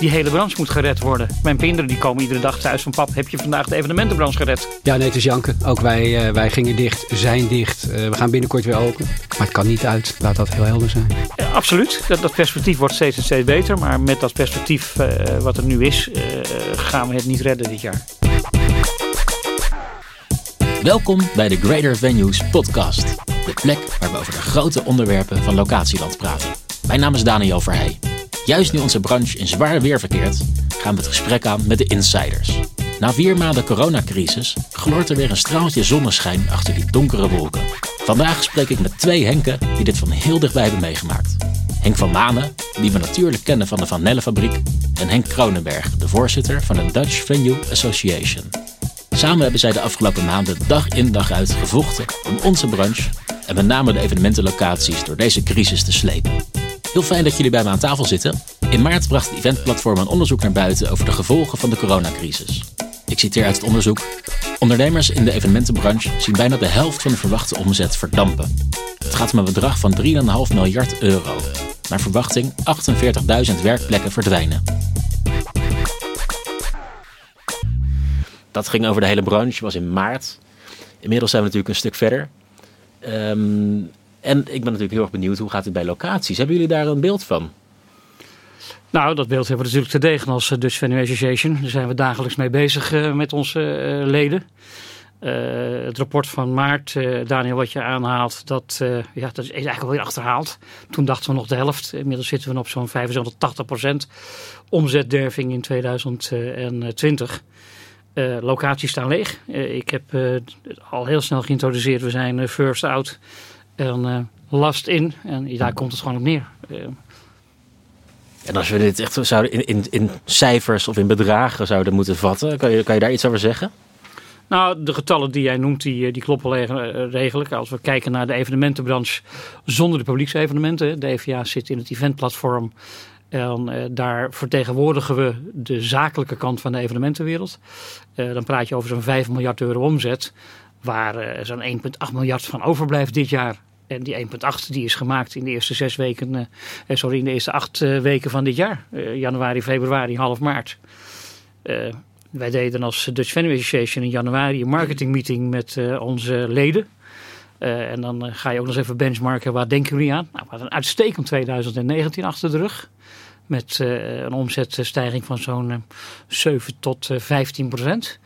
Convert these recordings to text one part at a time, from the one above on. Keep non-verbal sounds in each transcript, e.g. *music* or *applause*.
die hele branche moet gered worden. Mijn kinderen die komen iedere dag thuis van pap, heb je vandaag de evenementenbranche gered? Ja, nee, het is janken. Ook wij, uh, wij gingen dicht, zijn dicht. Uh, we gaan binnenkort weer open. Maar het kan niet uit, laat dat heel helder zijn. Ja, absoluut, dat, dat, perspectief wordt steeds en steeds beter. Maar met dat perspectief uh, wat er nu is, gaan we het niet redden dit jaar. Welkom bij de Greater Venues podcast. De plek waar we over de grote onderwerpen van locatieland praten. Mijn naam is Daniel Verheij. Juist nu onze branche in zwaar weer verkeert, gaan we het gesprek aan met de insiders. Na vier maanden coronacrisis gloort er weer een straaltje zonneschijn achter die donkere wolken. Vandaag spreek ik met twee Henken die dit van heel dichtbij hebben meegemaakt. Henk van Manen, die we natuurlijk kennen van de Van Nellenfabriek, en Henk Kronenberg, de voorzitter van de Dutch Venue Association. Samen hebben zij de afgelopen maanden dag in dag uit gevochten om onze branche en met name de evenementenlocaties door deze crisis te slepen. Heel fijn dat jullie bij me aan tafel zitten. In maart bracht het eventplatform een onderzoek naar buiten over de gevolgen van de coronacrisis. Ik citeer uit het onderzoek. Ondernemers in de evenementenbranche zien bijna de helft van de verwachte omzet verdampen. Het gaat om een bedrag van 3,5 miljard euro. Naar verwachting 48.000 werkplekken verdwijnen. Dat ging over de hele branche, was in maart. Inmiddels zijn we natuurlijk een stuk verder. Um, en ik ben natuurlijk heel erg benieuwd, hoe gaat het bij locaties? Hebben jullie daar een beeld van? Nou, dat beeld hebben we natuurlijk te degen als eh, Dutch Venue Association. Daar zijn we dagelijks mee bezig uh, met onze uh, leden. Het rapport van maart, Daniel, wat je aanhaalt, dat, ja, dat is eigenlijk alweer achterhaald. Toen dachten we nog de helft. Inmiddels zitten we op zo'n 75 80 procent omzetderving in 2020. locaties staan leeg. ik heb al heel snel geïntroduceerd, we zijn first out en uh, last in. En daar komt het gewoon op neer. Uh, en als we dit echt zouden in, in, in cijfers of in bedragen zouden moeten vatten, kan je, kan je daar iets over zeggen? Nou, de getallen die jij noemt, die, die kloppen redelijk. Als we kijken naar de evenementenbranche zonder de publieksevenementen. De EVA zit in het eventplatform. En uh, daar vertegenwoordigen we de zakelijke kant van de evenementenwereld. Uh, dan praat je over zo'n 5 miljard euro omzet. Waar uh, zo'n 1,8 miljard van overblijft dit jaar. En die 1,8 die is gemaakt in de eerste zes weken, uh, sorry, in de eerste acht uh, weken van dit jaar. januari, februari, half maart. wij deden als Dutch Venue Association in januari een marketingmeeting met onze leden. en dan ga je ook nog eens even benchmarken, waar denken jullie aan? Nou, we hadden een uitstekend 2019 achter de rug. Met een omzetstijging van zo'n 7 tot 15 procent.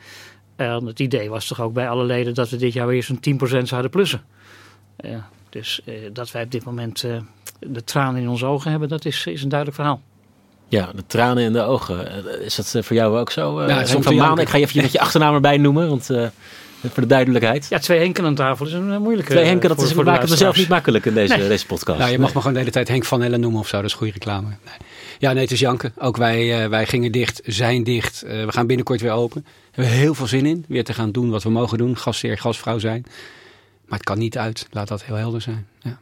En het idee was toch ook bij alle leden dat we dit jaar weer zo'n 10% zouden plussen. Uh, dus uh, dat wij op dit moment uh, de tranen in onze ogen hebben, dat is, is een duidelijk verhaal. Ja, de tranen in de ogen. Is dat voor jou ook zo? Ja, van Maan, ik ga je even met je achternaam erbij noemen, want voor de duidelijkheid. Ja, twee Henken aan tafel is een moeilijke. Twee Henken, dat is, voor we maken het mezelf niet makkelijk in deze, nee. deze podcast. Nou, je mag me gewoon de hele tijd Henk van Ellen noemen of zo, dat is goede reclame. Nee. Ja, nee, het is janken. Ook wij, wij gingen dicht, zijn dicht. we gaan binnenkort weer open hebben heel veel zin in. Weer te gaan doen wat we mogen doen. Gastheer, gastvrouw zijn. Maar het kan niet uit. Laat dat heel helder zijn. Ja.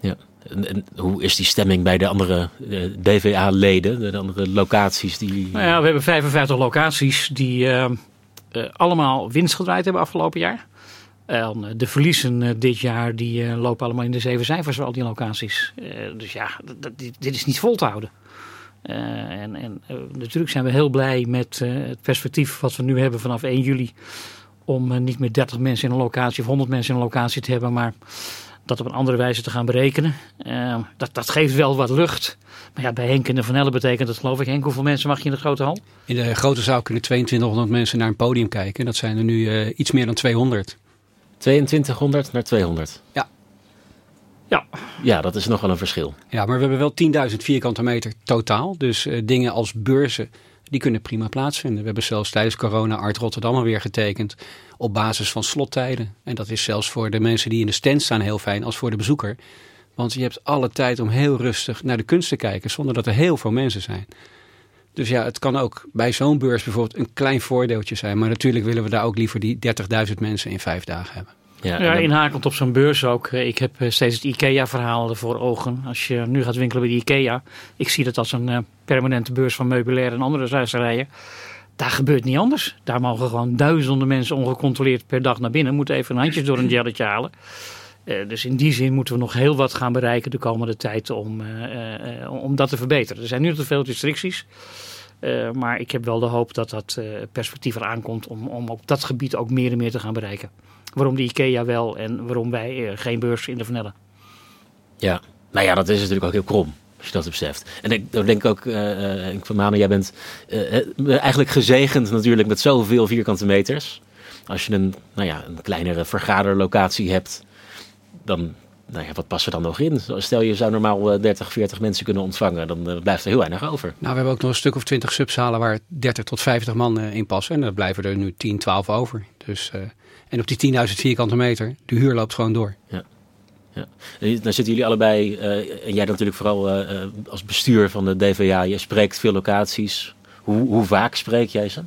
ja. En, en hoe is die stemming bij de andere DVA-leden? De andere locaties? Die... Nou ja, we hebben 55 locaties die uh, uh, allemaal winst gedraaid hebben afgelopen jaar. En de verliezen dit jaar die lopen allemaal in de zeven cijfers voor al die locaties. dus ja, dit is niet vol te houden. En, en natuurlijk zijn we heel blij met het perspectief wat we nu hebben vanaf 1 juli. Om niet meer 30 mensen in een locatie of 100 mensen in een locatie te hebben, maar dat op een andere wijze te gaan berekenen. dat, dat geeft wel wat lucht. Maar ja, bij Henk en de Van Elle betekent dat geloof ik. Henk, hoeveel mensen mag je in de grote hal? In de grote zaal kunnen 2200 mensen naar een podium kijken. Dat zijn er nu iets meer dan 200. 2200 naar 200? Ja. Ja. ja, dat is nog wel een verschil. Ja, maar we hebben wel 10.000 vierkante meter totaal. Dus uh, dingen als beurzen, die kunnen prima plaatsvinden. We hebben zelfs tijdens corona Art Rotterdam alweer getekend op basis van slottijden. En dat is zelfs voor de mensen die in de stand staan heel fijn als voor de bezoeker. Want je hebt alle tijd om heel rustig naar de kunst te kijken zonder dat er heel veel mensen zijn. Dus ja, het kan ook bij zo'n beurs bijvoorbeeld een klein voordeeltje zijn. Maar natuurlijk willen we daar ook liever die 30.000 mensen in vijf dagen hebben. Ja, ja inhakend op zo'n beurs ook. Eh, ik heb eh, steeds het IKEA-verhaal voor ogen. Als je nu gaat winkelen bij de IKEA, ik zie dat als een uh, permanente beurs van meubilair en andere zuisterijen. Daar gebeurt niet anders. Daar mogen gewoon duizenden mensen ongecontroleerd per dag naar binnen. Moeten even een handjes door een jelletje halen. Uh, dus in die zin moeten we nog heel wat gaan bereiken de komende tijd om, uh, uh, om dat te verbeteren. Er zijn nu te veel restricties. maar ik heb wel de hoop dat dat perspectief eraan komt om, om op dat gebied ook meer en meer te gaan bereiken. Waarom de IKEA wel en waarom wij geen beurs in de Vernellen. Ja, nou ja, dat is natuurlijk ook heel krom. Als je dat beseft. En ik denk, denk ook, uh, ik van Manen, jij bent uh, eigenlijk gezegend natuurlijk met zoveel vierkante meters. Als je een, nou ja, een kleinere vergaderlocatie hebt, dan, nou ja, wat past er dan nog in? Stel je zou normaal 30, 40 mensen kunnen ontvangen, dan blijft er heel weinig over. Nou, we hebben ook nog een stuk of 20 subzalen waar 30 tot 50 man in passen. En dan blijven er nu 10, 12 over. Dus, en op die 10.000 vierkante meter, de huur loopt gewoon door. Ja. Ja. Dan zitten jullie allebei, uh, en jij natuurlijk vooral uh, als bestuur van de DVA, je spreekt veel locaties. Hoe, hoe vaak spreek jij ze?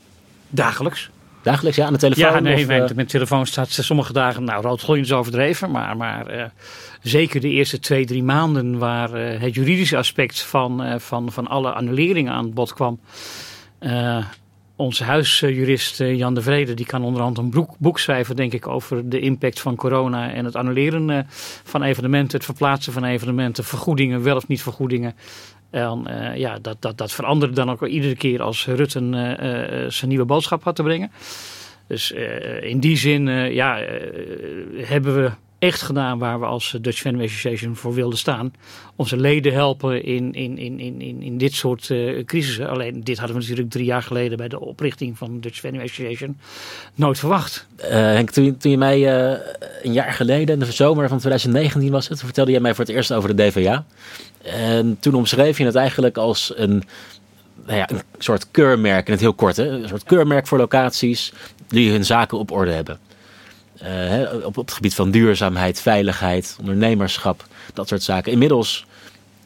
Dagelijks. Dagelijks, ja, aan de telefoon? Ja, nee, of, mijn, mijn, telefoon staat sommige dagen, nou, roodgooien is overdreven, maar, maar zeker de eerste twee, drie maanden waar het juridische aspect van, van, van alle annuleringen aan bod kwam onze huisjurist eh, Jan de Vrede, die kan onderhand een boek, schrijven, denk ik, over de impact van corona en het annuleren eh, van evenementen, het verplaatsen van evenementen, vergoedingen, wel of niet vergoedingen. En uh, ja, dat, dat, dat veranderde dan ook iedere keer als Rutte zijn nieuwe boodschap had te brengen. Dus in die zin ja, hebben we echt gedaan waar we als Dutch Fan Association voor wilden staan. Onze leden helpen in, in, in, in, in dit soort uh, crisissen. Alleen dit hadden we natuurlijk drie jaar geleden bij de oprichting van Dutch Fan Association nooit verwacht. Uh, Henk, toen, je mij een jaar geleden, in de zomer van 2019 was het, vertelde je mij voor het eerst over de DVA. En toen omschreef je het eigenlijk als een, nou ja, een soort keurmerk, in het heel kort, hè? een soort keurmerk voor locaties die hun zaken op orde hebben. Uh, op, het gebied van duurzaamheid, veiligheid, ondernemerschap, dat soort zaken. Inmiddels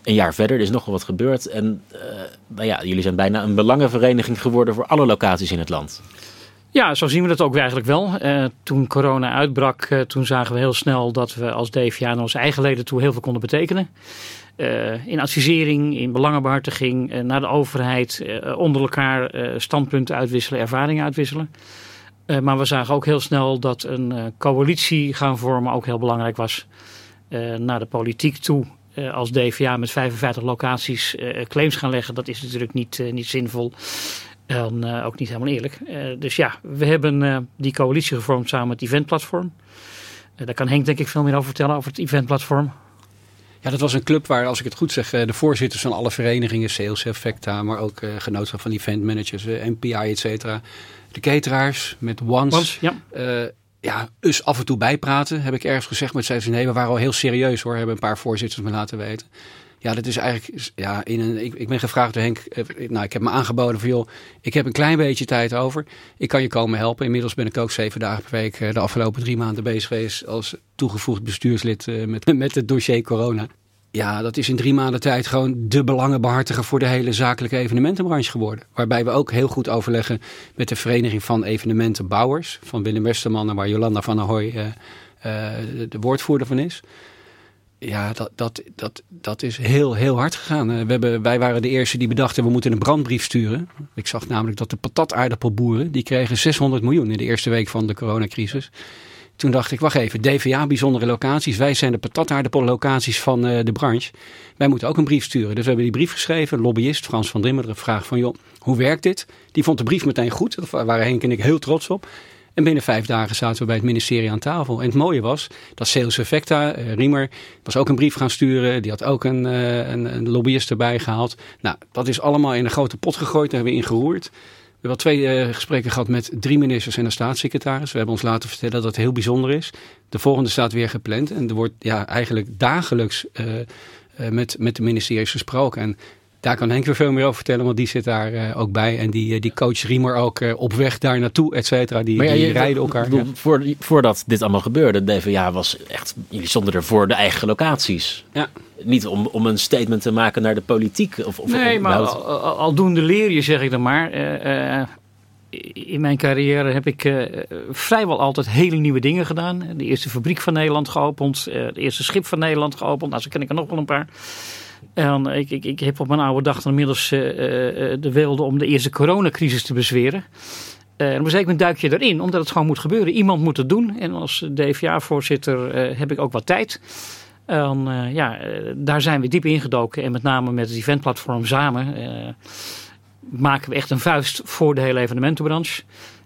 een jaar verder, er is nogal wat gebeurd. En uh, nou ja, jullie zijn bijna een belangenvereniging geworden voor alle locaties in het land. Ja, zo zien we dat ook eigenlijk wel. Uh, toen corona uitbrak, toen zagen we heel snel dat we als DVA naar onze eigen leden toe heel veel konden betekenen. in advisering, in belangenbehartiging, naar de overheid, onder elkaar standpunten uitwisselen, ervaringen uitwisselen. Uh, maar we zagen ook heel snel dat een uh, coalitie gaan vormen ook heel belangrijk was. Uh, naar de politiek toe als DVA met 55 locaties claims gaan leggen, dat is natuurlijk niet, niet zinvol. En ook niet helemaal eerlijk. dus ja, we hebben die coalitie gevormd samen met het eventplatform. daar kan Henk denk ik veel meer over vertellen, over het eventplatform. Ja, dat was een club waar, als ik het goed zeg, de voorzitters van alle verenigingen, Sales Effecta, maar ook genootschap van eventmanagers, MPI, et cetera, de cateraars met Once. Once ja. Uh, ja, dus af en toe bijpraten, heb ik ergens gezegd. Maar zeiden ze, nee, we waren al heel serieus hoor. Hebben een paar voorzitters me laten weten. Ja, dat is eigenlijk, ja, in een, ik, ik ben gevraagd door Henk, eh, nou, ik heb me aangeboden van, joh, ik heb een klein beetje tijd over. Ik kan je komen helpen. Inmiddels ben ik ook zeven dagen per week eh, de afgelopen drie maanden bezig geweest als toegevoegd bestuurslid met, *laughs* met het dossier corona. Ja, dat is in drie maanden tijd gewoon de belangenbehartiger voor de hele zakelijke evenementenbranche geworden. Waarbij we ook heel goed overleggen met de Vereniging van Evenementenbouwers. Van Willem Westerman, waar Jolanda van der Hooy uh, uh, de woordvoerder van is. Ja, dat, dat, dat, dat is heel, heel hard gegaan. Uh, we hebben, wij waren de eerste die bedachten, we moeten een brandbrief sturen. Ik zag namelijk dat de patataardappelboeren, die kregen 600 miljoen in de eerste week van de coronacrisis. Toen dacht ik, wacht even, DVA, bijzondere locaties. Wij zijn de patatardeppellocaties van uh, de branche. Wij moeten ook een brief sturen. Dus we hebben die brief geschreven. Lobbyist Frans van Dimmeren vraagt van, joh, hoe werkt dit? Die vond de brief meteen goed. Daar waren Henk en ik heel trots op. En binnen vijf dagen zaten we bij het ministerie aan tafel. En het mooie was dat Sales Effecta, uh, Riemer, was ook een brief gaan sturen. Die had ook een, uh, een, een, lobbyist erbij gehaald. Nou, dat is allemaal in een grote pot gegooid. Daar hebben we in geroerd. We hebben twee uh, gesprekken gehad met drie ministers en een staatssecretaris. We hebben ons laten vertellen dat het heel bijzonder is. De volgende staat weer gepland. En er wordt ja, eigenlijk dagelijks uh, uh, met, met de ministeries gesproken. En daar kan Henk weer veel meer over vertellen, want die zit daar uh, ook bij. En die, die coach Riemer ook uh, op weg daar naartoe, et cetera. Die, ja, die je, rijden elkaar. Bedoel, ja. voor, voordat dit allemaal gebeurde, de DVA was echt... Jullie stonden er voor de eigen locaties. Ja. Niet om, om een statement te maken naar de politiek. Of, of nee, maar al, aldoende leer je, zeg ik dan maar. Uh, in mijn carrière heb ik uh, vrijwel altijd hele nieuwe dingen gedaan. De eerste fabriek van Nederland geopend. Uh, het eerste schip van Nederland geopend. Nou, zo ken ik er nog wel een paar. En ik, ik, ik heb op mijn oude dag inmiddels uh, de wilde om de eerste coronacrisis te bezweren. Uh, op een moment duik je erin, omdat het gewoon moet gebeuren. Iemand moet het doen. En als DVA-voorzitter heb ik ook wat tijd. En ja, daar zijn we diep ingedoken. En met name met het eventplatform samen maken we echt een vuist voor de hele evenementenbranche.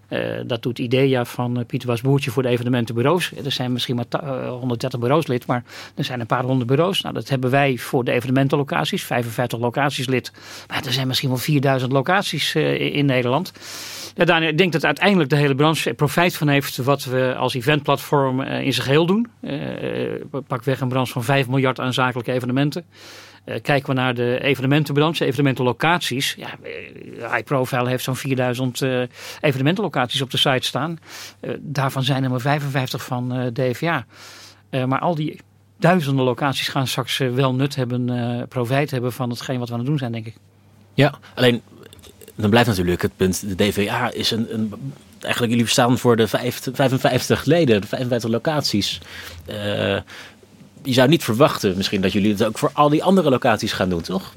Uh, dat doet IDEA van uh, Pieter Wasboertje voor de evenementenbureaus. Er zijn misschien maar uh, 130 bureaus lid, maar er zijn een paar honderd bureaus. Nou, dat hebben wij voor de evenementenlocaties, 55 locaties lid. Maar er zijn misschien wel 4000 locaties in Nederland. Ja, ik denk dat uiteindelijk de hele branche profijt van heeft wat we als eventplatform in zijn geheel doen. pak weg een branche van 5 miljard aan zakelijke evenementen. Uh, kijken we naar de evenementenbranche, evenementenlocaties. Ja, uh, High Profile heeft zo'n 4000 uh, evenementenlocaties op de site staan. daarvan zijn er maar 55 van DVA. maar al die duizenden locaties gaan straks wel nut hebben, profijt hebben van hetgeen wat we aan het doen zijn, denk ik. Ja, alleen dan blijft natuurlijk het punt, de DVA is een, een eigenlijk jullie staan voor de 55 leden, de 55 locaties. Uh, je zou niet verwachten misschien dat jullie het ook voor al die andere locaties gaan doen, toch?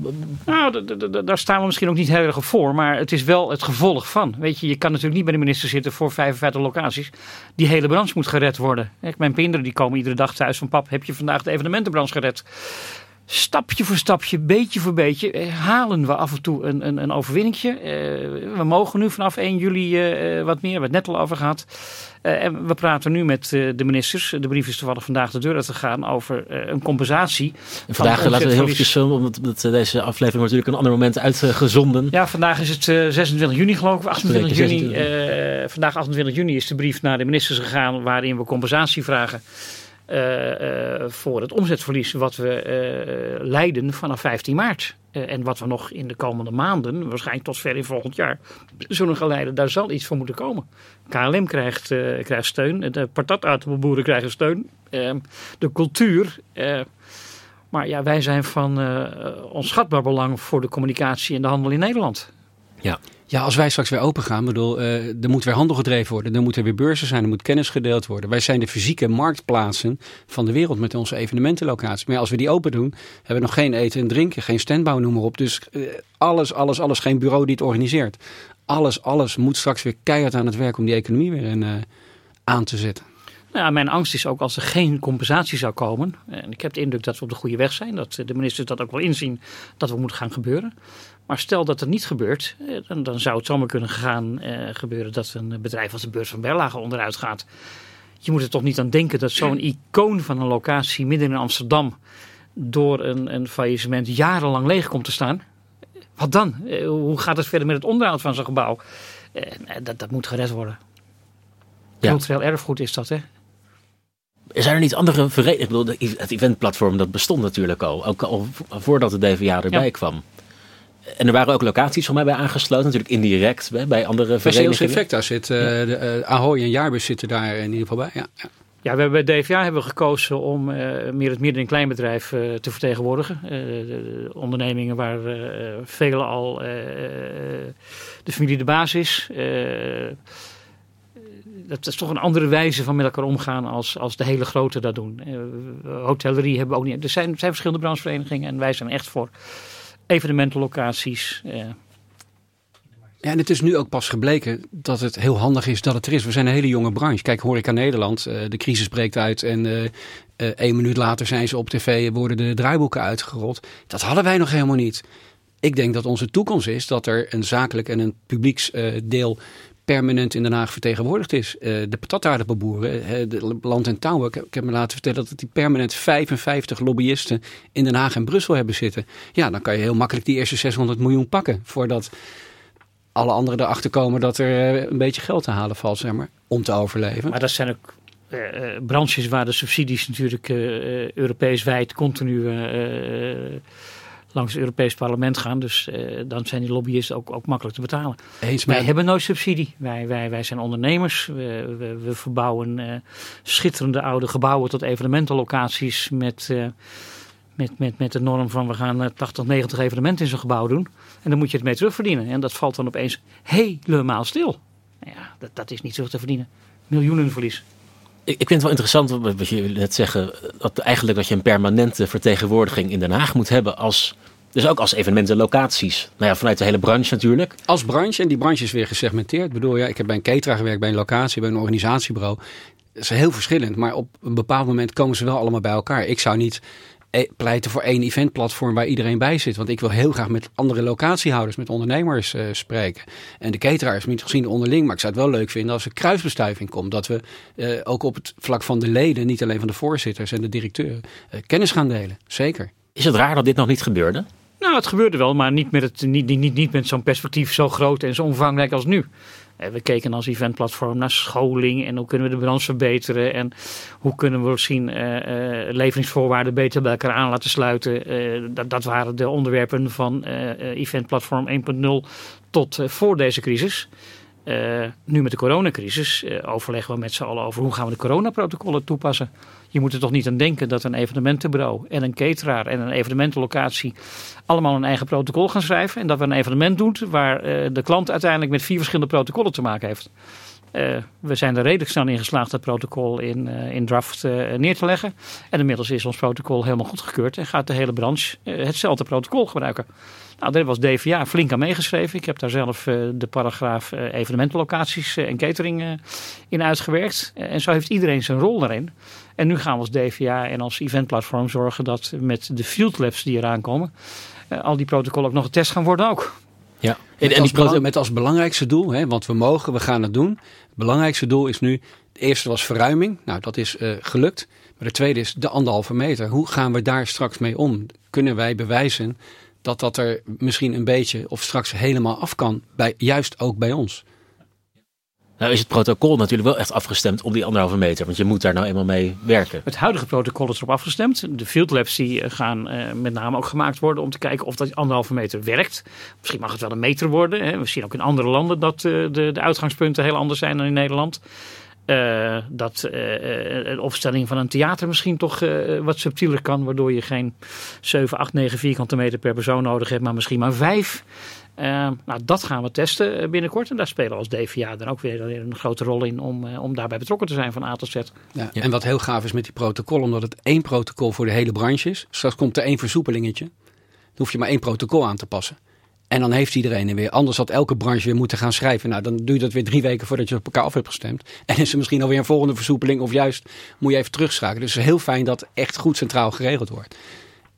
Nou, daar staan we misschien ook niet heel erg voor. Maar het is wel het gevolg van. Weet je, je kan natuurlijk niet bij de minister zitten voor 55 locaties. Die hele branche moet gered worden. Mijn kinderen die komen iedere dag thuis van pap, heb je vandaag de evenementenbranche gered? Stapje voor stapje, beetje voor beetje, eh, halen we af en toe een, een, een overwinningje. Eh, we mogen nu vanaf 1 juli eh, wat meer, we hebben het net al over gehad. en we praten nu met de ministers. De brief is toevallig vandaag de deur uit te gaan over een compensatie. En vandaag laten we heel eventjes, omdat deze aflevering wordt natuurlijk een ander moment uitgezonden. Ja, vandaag is het 26 juni geloof ik, 28 juni. vandaag 28 juni is de brief naar de ministers gegaan waarin we compensatie vragen. Uh, uh, voor het omzetverlies wat we uh, leiden vanaf 15 maart. en wat we nog in de komende maanden, waarschijnlijk tot ver in volgend jaar, zullen gaan leiden. Daar zal iets voor moeten komen. KLM krijgt, krijgt steun, de patatartelboeren krijgen steun, de cultuur. maar ja, wij zijn van onschatbaar belang voor de communicatie en de handel in Nederland. Ja. Ja, als wij straks weer open gaan, bedoel, uh, er moet weer handel gedreven worden. Er moeten weer beurzen zijn, er moet kennis gedeeld worden. Wij zijn de fysieke marktplaatsen van de wereld met onze evenementenlocaties. Maar als we die open doen, hebben we nog geen eten en drinken, geen standbouw, noem maar op. Dus uh, alles, alles, alles, geen bureau die het organiseert. Alles, alles moet straks weer keihard aan het werk om die economie weer uh, aan te zetten. Nou, mijn angst is ook als er geen compensatie zou komen. En ik heb de indruk dat we op de goede weg zijn. Dat de ministers dat ook wel inzien dat we moeten gaan gebeuren. Maar stel dat het niet gebeurt, eh, dan, dan zou het zomaar kunnen gaan eh, gebeuren dat een bedrijf als de beurs van Berlage onderuit gaat. Je moet er toch niet aan denken dat zo'n icoon van een locatie midden in Amsterdam door een, een faillissement jarenlang leeg komt te staan. Wat dan? Eh, hoe gaat het verder met het onderhoud van zo'n gebouw? dat, dat moet gered worden. Ja. Cultureel erfgoed is dat, hè? Zijn er niet andere verenigingen? Het eventplatform dat bestond natuurlijk al, ook al voordat de DVA erbij kwam. En er waren ook locaties van mij bij aangesloten, natuurlijk indirect bij andere verenigingen. Bij Effecta zit, uh, de, uh, Ahoy en Jaarbus zitten daar in ieder geval bij. Ja, ja. Ja, we hebben bij DVA hebben we gekozen om uh, meer het midden- en kleinbedrijf uh, te vertegenwoordigen. Uh, de ondernemingen waar velen al de familie de baas is. dat is toch een andere wijze van met elkaar omgaan als, als de hele grote dat doen. hotellerie hebben we ook niet. Er zijn, er zijn verschillende brancheverenigingen en wij zijn echt voor evenementenlocaties. Ja, en het is nu ook pas gebleken dat het heel handig is dat het er is. We zijn een hele jonge branche. Kijk, Horeca Nederland, uh, de crisis breekt uit en uh, één minuut later zijn ze op tv, worden de draaiboeken uitgerold. Dat hadden wij nog helemaal niet. Ik denk dat onze toekomst is dat er een zakelijk en een publieksdeel permanent in Den Haag vertegenwoordigd is. Uh, de patatardenboeren, de land en touwen. Ik, heb me laten vertellen dat die permanent 55 lobbyisten in Den Haag en Brussel hebben zitten. Ja, dan kan je heel makkelijk die eerste 600 miljoen pakken. Voordat alle anderen erachter komen dat er eh, een beetje geld te halen valt, zeg maar, om te overleven. Maar dat zijn ook uh, branches waar de subsidies natuurlijk uh, Europees wijd continu langs het Europees parlement gaan. Dus uh, dan zijn die lobbyisten ook, ook makkelijk te betalen. Eens, wij hebben nooit subsidie. Wij, wij, wij zijn ondernemers. We, we, we verbouwen uh, schitterende oude gebouwen tot evenementenlocaties met, uh, met, met, met de norm van we gaan 80, 90 evenementen in zo'n gebouw doen. En dan moet je het mee terugverdienen. En dat valt dan opeens helemaal stil. Nou ja, dat, dat is niet zo te verdienen. Miljoenen verlies ik vind het wel interessant wat je net zeggen. Dat eigenlijk dat je een permanente vertegenwoordiging in Den Haag moet hebben als. Dus ook als evenementen locaties. Nou ja, vanuit de hele branche natuurlijk. Als branche, en die branche is weer gesegmenteerd. Ik bedoel, ja, ik heb bij een cateraar gewerkt, bij een locatie, bij een organisatiebureau. Dat is heel verschillend, maar op een bepaald moment komen ze wel allemaal bij elkaar. Ik zou niet pleiten voor één eventplatform waar iedereen bij zit. Want ik wil heel graag met andere locatiehouders, met ondernemers uh, spreken. En de cateraars, misschien onderling. Maar ik zou het wel leuk vinden als er kruisbestuiving komt. Dat we uh, ook op het vlak van de leden, niet alleen van de voorzitters en de directeuren, uh, kennis gaan delen. Zeker. Is het raar dat dit nog niet gebeurde? Nou, het gebeurde wel, maar niet met, het, niet, niet, niet met zo'n perspectief zo groot en zo omvangrijk als nu. Eh, we keken als eventplatform naar scholing en hoe kunnen we de balans verbeteren en hoe kunnen we misschien uh, uh, leveringsvoorwaarden beter bij elkaar aan laten sluiten. Dat, dat, waren de onderwerpen van eventplatform 1.0 tot voor deze crisis. Nu met de coronacrisis overleggen we met z'n allen over hoe gaan we de coronaprotocollen toepassen. Je moet er toch niet aan denken dat een evenementenbureau en een cateraar en een evenementenlocatie allemaal een eigen protocol gaan schrijven. En dat we een evenement doen waar uh, de klant uiteindelijk met vier verschillende protocollen te maken heeft. we zijn er redelijk snel in geslaagd dat protocol in, in draft neer te leggen. En inmiddels is ons protocol helemaal goedgekeurd en gaat de hele branche hetzelfde protocol gebruiken. Nou, daar was DVA flink aan meegeschreven. Ik heb daar zelf uh, de paragraaf uh, evenementenlocaties uh, en catering in uitgewerkt. en zo heeft iedereen zijn rol daarin. En nu gaan we als DVA en als eventplatform zorgen dat met de field labs die eraan komen, al die protocollen ook nog getest gaan worden ook. Ja, en, en die met als belangrijkste doel, hè, want we mogen, we gaan het doen. Het belangrijkste doel is nu, het eerste was verruiming. Nou, dat is gelukt. Maar de tweede is de anderhalve meter. Hoe gaan we daar straks mee om? Kunnen wij bewijzen dat dat er misschien een beetje of straks helemaal af kan, bij, juist ook bij ons. Nou is het protocol natuurlijk wel echt afgestemd op die anderhalve meter, want je moet daar nou eenmaal mee werken. Het huidige protocol is erop afgestemd. De field labs die eh, gaan uh, met name ook gemaakt worden om te kijken of dat anderhalve meter werkt. Misschien mag het wel een meter worden. Hè. We zien ook in andere landen dat uh, de, de uitgangspunten heel anders zijn dan in Nederland. Uh, dat uh, een opstelling van een theater misschien toch uh, wat subtieler kan, waardoor je geen 7, 8, 9 vierkante meter per persoon nodig hebt, maar misschien maar 5. nou, dat gaan we testen binnenkort. En daar spelen we als DVA dan ook weer een grote rol in om, om daarbij betrokken te zijn van A tot Z. Ja, ja. En wat heel gaaf is met die protocol, omdat het één protocol voor de hele branche is. Straks komt er één versoepelingetje. Dan hoef je maar één protocol aan te passen. En dan heeft iedereen er weer. Anders had elke branche weer moeten gaan schrijven. Nou, dan doe je dat weer drie weken voordat je op elkaar af hebt gestemd. *laughs* En is er misschien alweer een volgende versoepeling. Of juist moet je even terugschakelen. Dus heel fijn dat echt goed centraal geregeld wordt.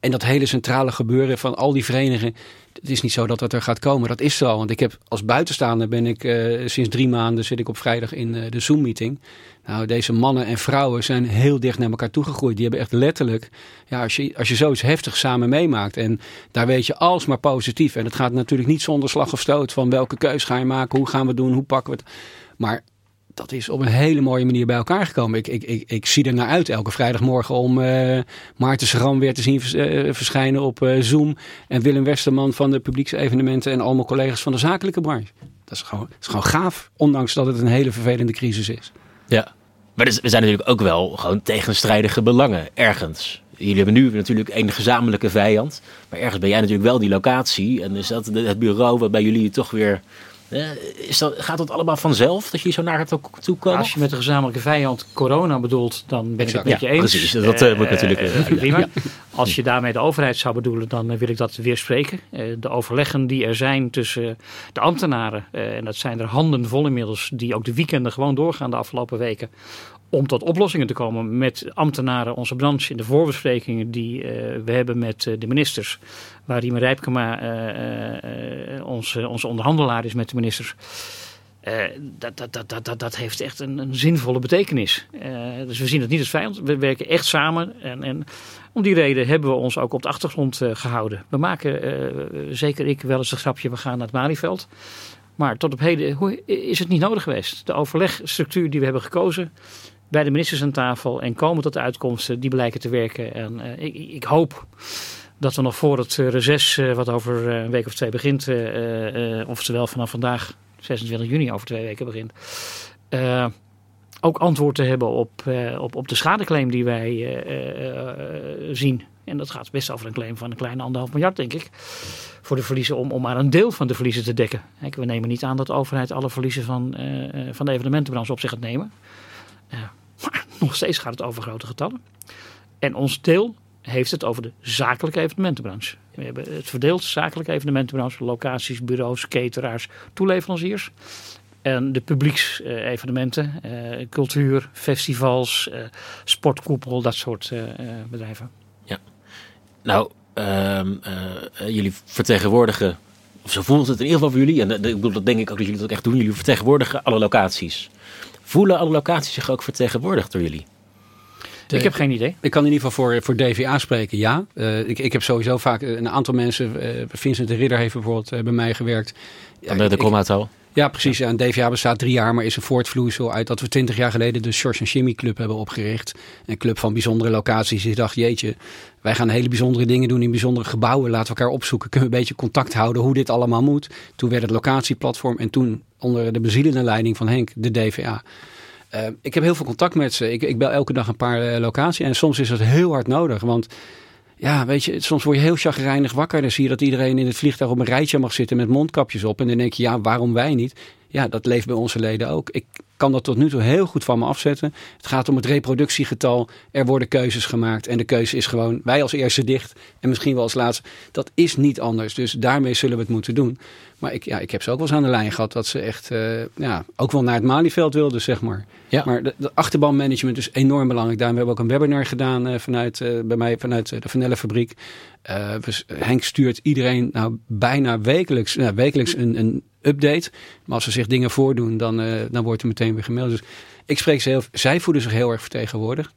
En dat hele centrale gebeuren van al die verenigingen. Het is niet zo dat dat er gaat komen. Dat is er al. Want ik heb als buitenstaander ben ik uh, sinds drie maanden zit ik op vrijdag in uh, de Zoom meeting. Nou, deze mannen en vrouwen zijn heel dicht naar elkaar toegegroeid. Die hebben echt letterlijk, ja, als je, als je zoiets heftig samen meemaakt. En daar weet je alsmaar positief. En het gaat natuurlijk niet zonder slag of stoot van welke keus ga je maken, hoe gaan we doen, hoe pakken we het. Maar dat is op een hele mooie manier bij elkaar gekomen. Ik, ik, ik, ik zie er naar uit elke vrijdagmorgen om uh, Maarten Schram weer te zien uh, verschijnen op uh, Zoom. En Willem Westerman van de publieksevenementen en allemaal collega's van de zakelijke branche. Dat is gewoon, dat is gewoon gaaf, ondanks dat het een hele vervelende crisis is. Ja, maar er zijn natuurlijk ook wel gewoon tegenstrijdige belangen ergens. Jullie hebben nu natuurlijk een gezamenlijke vijand. Maar ergens ben jij natuurlijk wel die locatie. En is dat het bureau waarbij jullie toch weer is dat, gaat dat allemaal vanzelf, dat je zo naar het toe komen? Als je met de gezamenlijke vijand corona bedoelt, dan ben exact. ik het met je eens. Precies, dat uh, moet natuurlijk... Uh, *laughs* prima. Ja. Als je daarmee de overheid zou bedoelen, dan wil ik dat weer spreken. de overleggen die er zijn tussen de ambtenaren, en dat zijn er handen vol inmiddels, die ook de weekenden gewoon doorgaan de afgelopen weken, om tot oplossingen te komen met ambtenaren, onze branche in de voorbesprekingen die uh, we hebben met uh, de ministers. Waar Riemen Rijpkema uh, onze, onze onderhandelaar is met de ministers. dat, dat, dat, dat, dat heeft echt een, een zinvolle betekenis. dus we zien het niet als vijand. We werken echt samen. En, en om die reden hebben we ons ook op de achtergrond gehouden. We maken, zeker ik, wel eens een grapje. We gaan naar het Malieveld. Maar tot op heden is het niet nodig geweest. De overlegstructuur die we hebben gekozen bij de ministers aan tafel en komen tot uitkomsten die blijken te werken. En uh, ik, ik, hoop dat we nog voor het uh, reces, uh, wat over een week of twee begint, oftewel vanaf vandaag, 26 juni, over twee weken begint, ook antwoord te hebben op, op, op de schadeclaim die wij zien. En dat gaat best over een claim van een kleine anderhalf miljard, denk ik. Voor de verliezen, om, om maar een deel van de verliezen te dekken. We nemen niet aan dat de overheid alle verliezen van, van de evenementenbranche op zich gaat nemen. Maar nog steeds gaat het over grote getallen. En ons deel heeft het over de zakelijke evenementenbranche. We hebben het verdeeld, zakelijke evenementenbranche, locaties, bureaus, cateraars, toeleveranciers. En de publieksevenementen, eh, cultuur, festivals, eh, sportkoepel, dat soort eh, bedrijven. Ja. Nou, ehm, jullie vertegenwoordigen, of zo voelt het in ieder geval voor jullie, en ik bedoel, dat denk ik ook dat jullie dat ook echt doen, jullie vertegenwoordigen alle locaties. Voelen alle locaties zich ook vertegenwoordigd door jullie? ik heb geen idee. Ik kan in ieder geval voor, voor DVA spreken, ja. Uh, ik, ik heb sowieso vaak een aantal mensen, uh, Vincent de Ridder heeft bijvoorbeeld uh, bij mij gewerkt. Van de, de Comauto? Ja, precies. En DVA bestaat drie jaar, maar is een voortvloeisel uit dat we twintig jaar geleden de George Jimmy Club hebben opgericht. Een club van bijzondere locaties. Ik dacht, jeetje, wij gaan hele bijzondere dingen doen in bijzondere gebouwen. Laten we elkaar opzoeken. Kunnen we een beetje contact houden hoe dit allemaal moet. Toen werd het locatieplatform en toen onder de bezielende leiding van Henk de DVA. Uh, ik heb heel veel contact met ze. Ik, ik bel elke dag een paar uh, locaties. En soms is dat heel hard nodig. Want ja, weet je, soms word je heel chagrijnig wakker. Dan zie je dat iedereen in het vliegtuig op een rijtje mag zitten met mondkapjes op. En dan denk je, ja, waarom wij niet? Ja, dat leeft bij onze leden ook. Ik kan dat tot nu toe heel goed van me afzetten. Het gaat om het reproductiegetal. Er worden keuzes gemaakt. En de keuze is gewoon wij als eerste dicht. En misschien wel als laatste. Dat is niet anders. Dus daarmee zullen we het moeten doen. Maar ik, ja, ik heb ze ook wel eens aan de lijn gehad dat ze echt uh, ja, ook wel naar het Malieveld wilden, zeg maar. Ja. Maar de, de achterbanmanagement is enorm belangrijk. Daarom hebben we ook een webinar gedaan uh, vanuit, uh, bij mij vanuit de Vanellenfabriek. Dus Henk stuurt iedereen nou bijna wekelijks, nou, wekelijks een, een update. Maar als ze zich dingen voordoen, dan, dan wordt er meteen weer gemeld. Dus ik spreek ze heel, zij voelen zich heel erg vertegenwoordigd.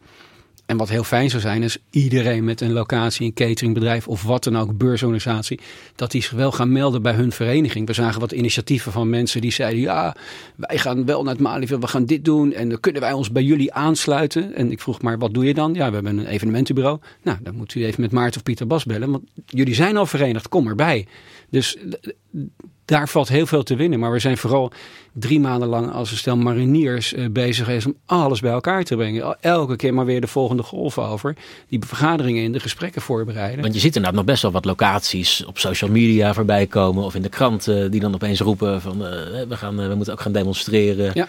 En wat heel fijn zou zijn, is iedereen met een locatie, een cateringbedrijf of wat dan ook, beursorganisatie, dat die zich wel gaan melden bij hun vereniging. We zagen wat initiatieven van mensen die zeiden: Ja, wij gaan wel naar het Malieveld, we gaan dit doen en dan kunnen wij ons bij jullie aansluiten. En ik vroeg maar: Wat doe je dan? Ja, we hebben een evenementenbureau. Nou, dan moet u even met Maarten of Pieter Bas bellen, want jullie zijn al verenigd, kom erbij. Dus daar valt heel veel te winnen. Maar we zijn vooral drie maanden lang als een stel mariniers uh, bezig geweest om alles bij elkaar te brengen. Elke keer maar weer de volgende golf over. Die vergaderingen in de gesprekken voorbereiden. Want je ziet inderdaad nog best wel wat locaties op social media voorbij komen. Of in de kranten die dan opeens roepen van uh, we, gaan, uh, we moeten ook gaan demonstreren. Ja.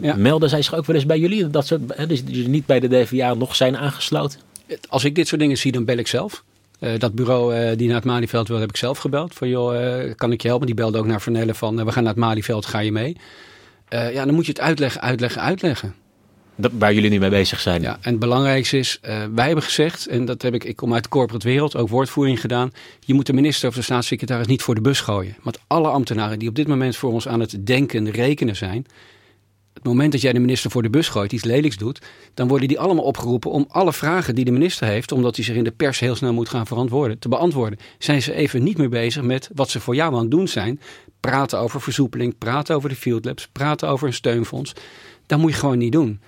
Ja. Melden zij zich ook wel eens bij jullie? Dat ze dus niet bij de DVA nog zijn aangesloten? Als ik dit soort dingen zie, dan bel ik zelf. Uh, dat bureau uh, die naar het Malieveld wil, heb ik zelf gebeld. Van joh, uh, kan ik je helpen? Die belde ook naar Vernelle van we gaan naar het Malieveld, ga je mee? ja, dan moet je het uitleggen, uitleggen, uitleggen. Dat, waar jullie nu mee bezig zijn. Ja, en het belangrijkste is, wij hebben gezegd, en dat heb ik, ik kom uit de corporate wereld, ook woordvoering gedaan. Je moet de minister of de staatssecretaris niet voor de bus gooien. Want alle ambtenaren die op dit moment voor ons aan het denken, rekenen zijn, het moment dat jij de minister voor de bus gooit, iets lelijks doet, dan worden die allemaal opgeroepen om alle vragen die de minister heeft, omdat hij zich in de pers heel snel moet gaan verantwoorden, te beantwoorden. Zijn ze even niet meer bezig met wat ze voor jou aan het doen zijn? Praten over versoepeling, praten over de field labs, praten over een steunfonds. Dat moet je gewoon niet doen.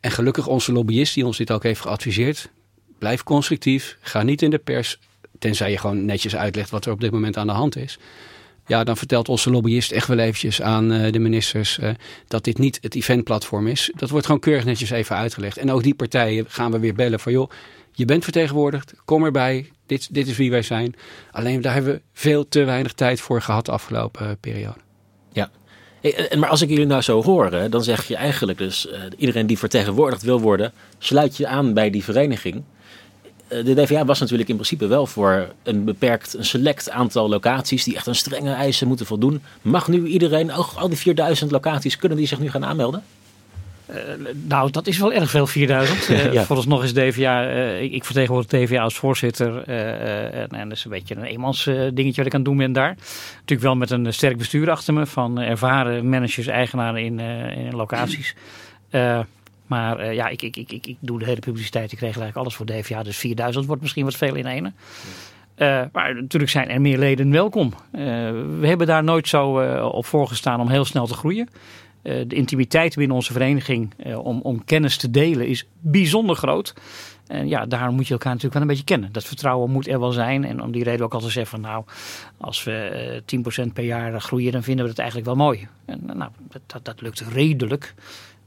En gelukkig onze lobbyist die ons dit ook heeft geadviseerd, blijf constructief, ga niet in de pers, tenzij je gewoon netjes uitlegt wat er op dit moment aan de hand is ja, dan vertelt onze lobbyist echt wel eventjes aan uh, de ministers uh, dat dit niet het eventplatform is. Dat wordt gewoon keurig netjes even uitgelegd. En ook die partijen gaan we weer bellen van joh, je bent vertegenwoordigd, kom erbij, dit, dit is wie wij zijn. Alleen daar hebben we veel te weinig tijd voor gehad de afgelopen uh, periode. Ja, maar als ik jullie nou zo hoor, dan zeg je eigenlijk dus iedereen die vertegenwoordigd wil worden, sluit je aan bij die vereniging. Eh, de DVA was natuurlijk in principe wel voor een beperkt, een select aantal locaties die echt aan strenge eisen moeten voldoen. Mag nu iedereen, al die 4000 locaties, kunnen die zich nu gaan aanmelden? Uh, nou, dat is wel erg veel, 4000. Uh, *laughs* ja. Vooralsnog is DVA, uh, ik, ik vertegenwoordig DVA als voorzitter. en, en dat is een beetje een eenmans dingetje wat ik aan het doen ben daar. Natuurlijk wel met een sterk bestuur achter me van ervaren managers, eigenaren in, in locaties. Maar uh, ja, ik, ik, ik, ik, doe de hele publiciteit. Ik regel eigenlijk alles voor DVA. Dus 4000 wordt misschien wat veel in ene. Uh, maar natuurlijk zijn er meer leden welkom. Uh, we hebben daar nooit zo op voorgestaan om heel snel te groeien. de intimiteit binnen onze vereniging om, om kennis te delen is bijzonder groot. En ja, daar moet je elkaar natuurlijk wel een beetje kennen. Dat vertrouwen moet er wel zijn. En om die reden ook altijd zeggen van nou, als we 10% per jaar groeien, dan vinden we het eigenlijk wel mooi. En nou, dat, dat, dat lukt redelijk.